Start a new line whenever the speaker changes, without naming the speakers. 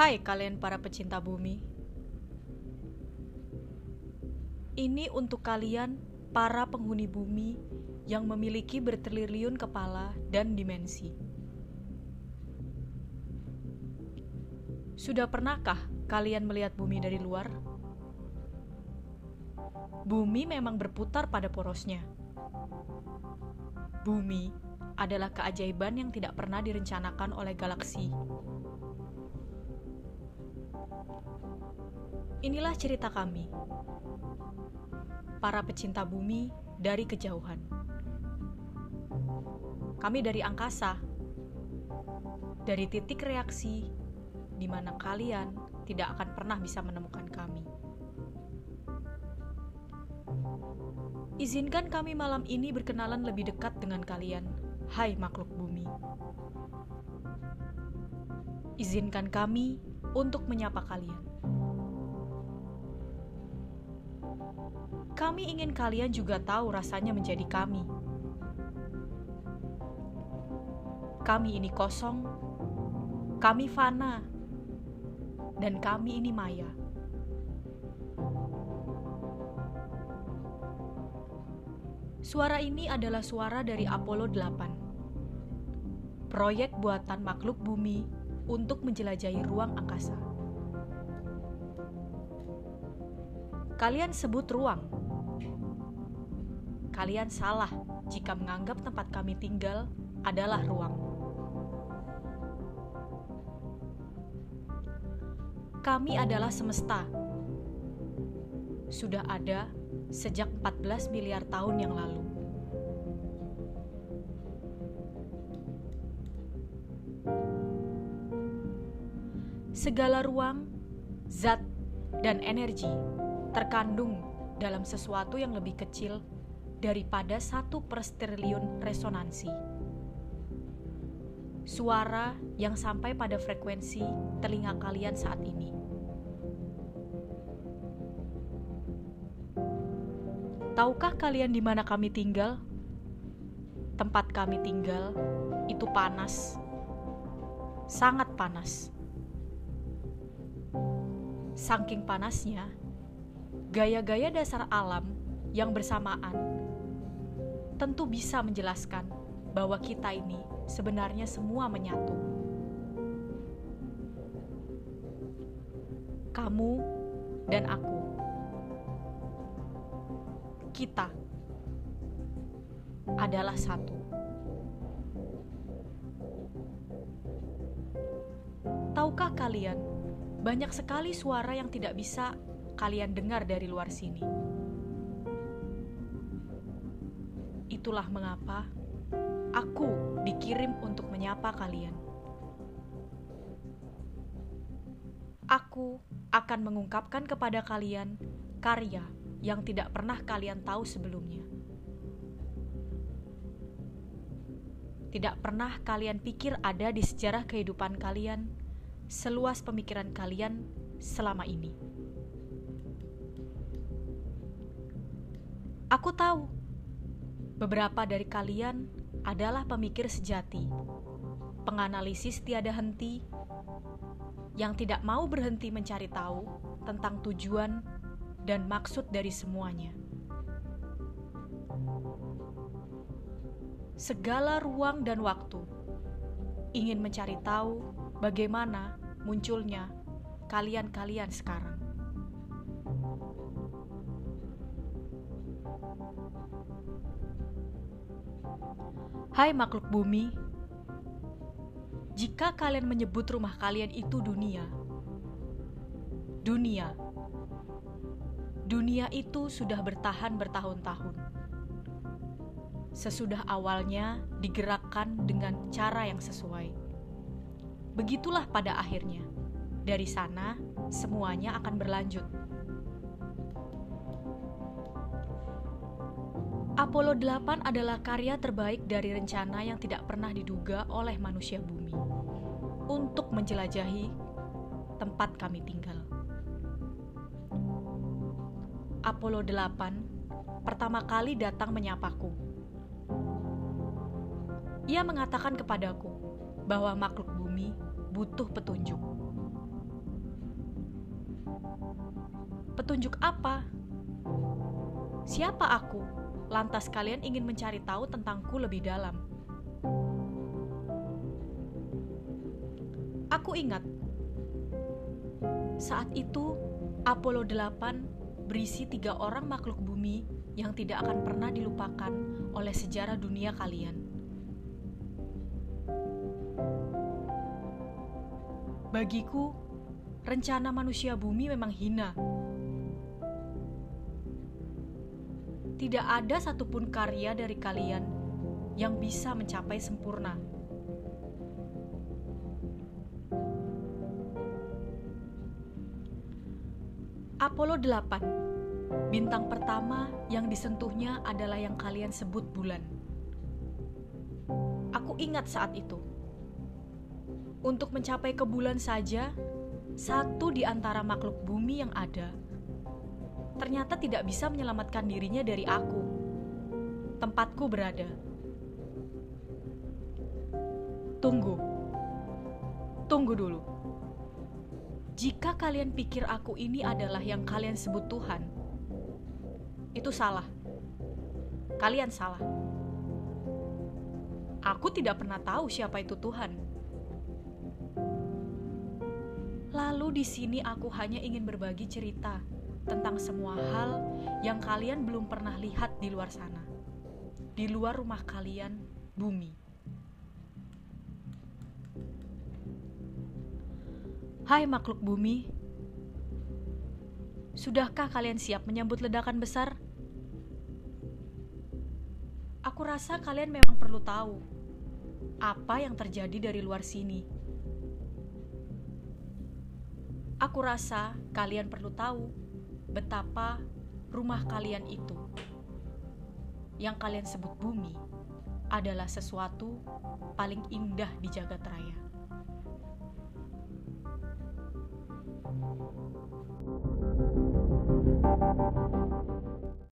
Hai kalian para pecinta bumi. Ini untuk kalian para penghuni bumi yang memiliki bertriliun kepala dan dimensi. Sudah pernahkah kalian melihat bumi dari luar? Bumi memang berputar pada porosnya. Bumi adalah keajaiban yang tidak pernah direncanakan oleh galaksi. Inilah cerita kami, para pecinta bumi dari kejauhan. Kami dari angkasa, dari titik reaksi di mana kalian tidak akan pernah bisa menemukan kami. Izinkan kami malam ini berkenalan lebih dekat dengan kalian, hai makhluk bumi. Izinkan kami untuk menyapa kalian. Kami ingin kalian juga tahu rasanya menjadi kami. Kami ini kosong, kami fana, dan kami ini maya. Suara ini adalah suara dari Apollo 8. Proyek buatan makhluk bumi untuk menjelajahi ruang angkasa. Kalian sebut ruang. Kalian salah jika menganggap tempat kami tinggal adalah ruang. Kami adalah semesta. Sudah ada sejak 14 miliar tahun yang lalu. Segala ruang, zat, dan energi terkandung dalam sesuatu yang lebih kecil daripada satu per triliun resonansi. Suara yang sampai pada frekuensi telinga kalian saat ini. Tahukah kalian di mana kami tinggal? Tempat kami tinggal itu panas, sangat panas. Saking panasnya, gaya-gaya dasar alam yang bersamaan tentu bisa menjelaskan bahwa kita ini sebenarnya semua menyatu. Kamu dan aku kita adalah satu. Tahukah kalian, banyak sekali suara yang tidak bisa kalian dengar dari luar sini. Itulah mengapa aku dikirim untuk menyapa kalian. Aku akan mengungkapkan kepada kalian karya yang tidak pernah kalian tahu sebelumnya. Tidak pernah kalian pikir ada di sejarah kehidupan kalian, seluas pemikiran kalian selama ini. Aku tahu beberapa dari kalian adalah pemikir sejati, penganalisis tiada henti, yang tidak mau berhenti mencari tahu tentang tujuan dan maksud dari semuanya. Segala ruang dan waktu ingin mencari tahu bagaimana munculnya kalian-kalian sekarang. Hai makhluk bumi, jika kalian menyebut rumah kalian itu dunia, dunia dunia itu sudah bertahan bertahun-tahun. Sesudah awalnya digerakkan dengan cara yang sesuai. Begitulah pada akhirnya. Dari sana, semuanya akan berlanjut. Apollo 8 adalah karya terbaik dari rencana yang tidak pernah diduga oleh manusia bumi untuk menjelajahi tempat kami tinggal. Apollo 8 pertama kali datang menyapaku. Ia mengatakan kepadaku bahwa makhluk bumi butuh petunjuk. Petunjuk apa? Siapa aku? Lantas kalian ingin mencari tahu tentangku lebih dalam. Aku ingat saat itu Apollo 8 berisi tiga orang makhluk bumi yang tidak akan pernah dilupakan oleh sejarah dunia kalian. Bagiku, rencana manusia bumi memang hina. Tidak ada satupun karya dari kalian yang bisa mencapai sempurna. Apollo 8 Bintang pertama yang disentuhnya adalah yang kalian sebut bulan. Aku ingat saat itu untuk mencapai ke bulan saja, satu di antara makhluk bumi yang ada ternyata tidak bisa menyelamatkan dirinya dari aku. Tempatku berada. Tunggu. Tunggu dulu. Jika kalian pikir aku ini adalah yang kalian sebut Tuhan, itu salah. Kalian salah. Aku tidak pernah tahu siapa itu Tuhan. Lalu di sini aku hanya ingin berbagi cerita tentang semua hal yang kalian belum pernah lihat di luar sana. Di luar rumah kalian, bumi. Hai makhluk bumi. Sudahkah kalian siap menyambut ledakan besar? Aku rasa kalian memang perlu tahu apa yang terjadi dari luar sini Aku rasa kalian perlu tahu betapa rumah kalian itu yang kalian sebut bumi adalah sesuatu paling indah di jagat raya.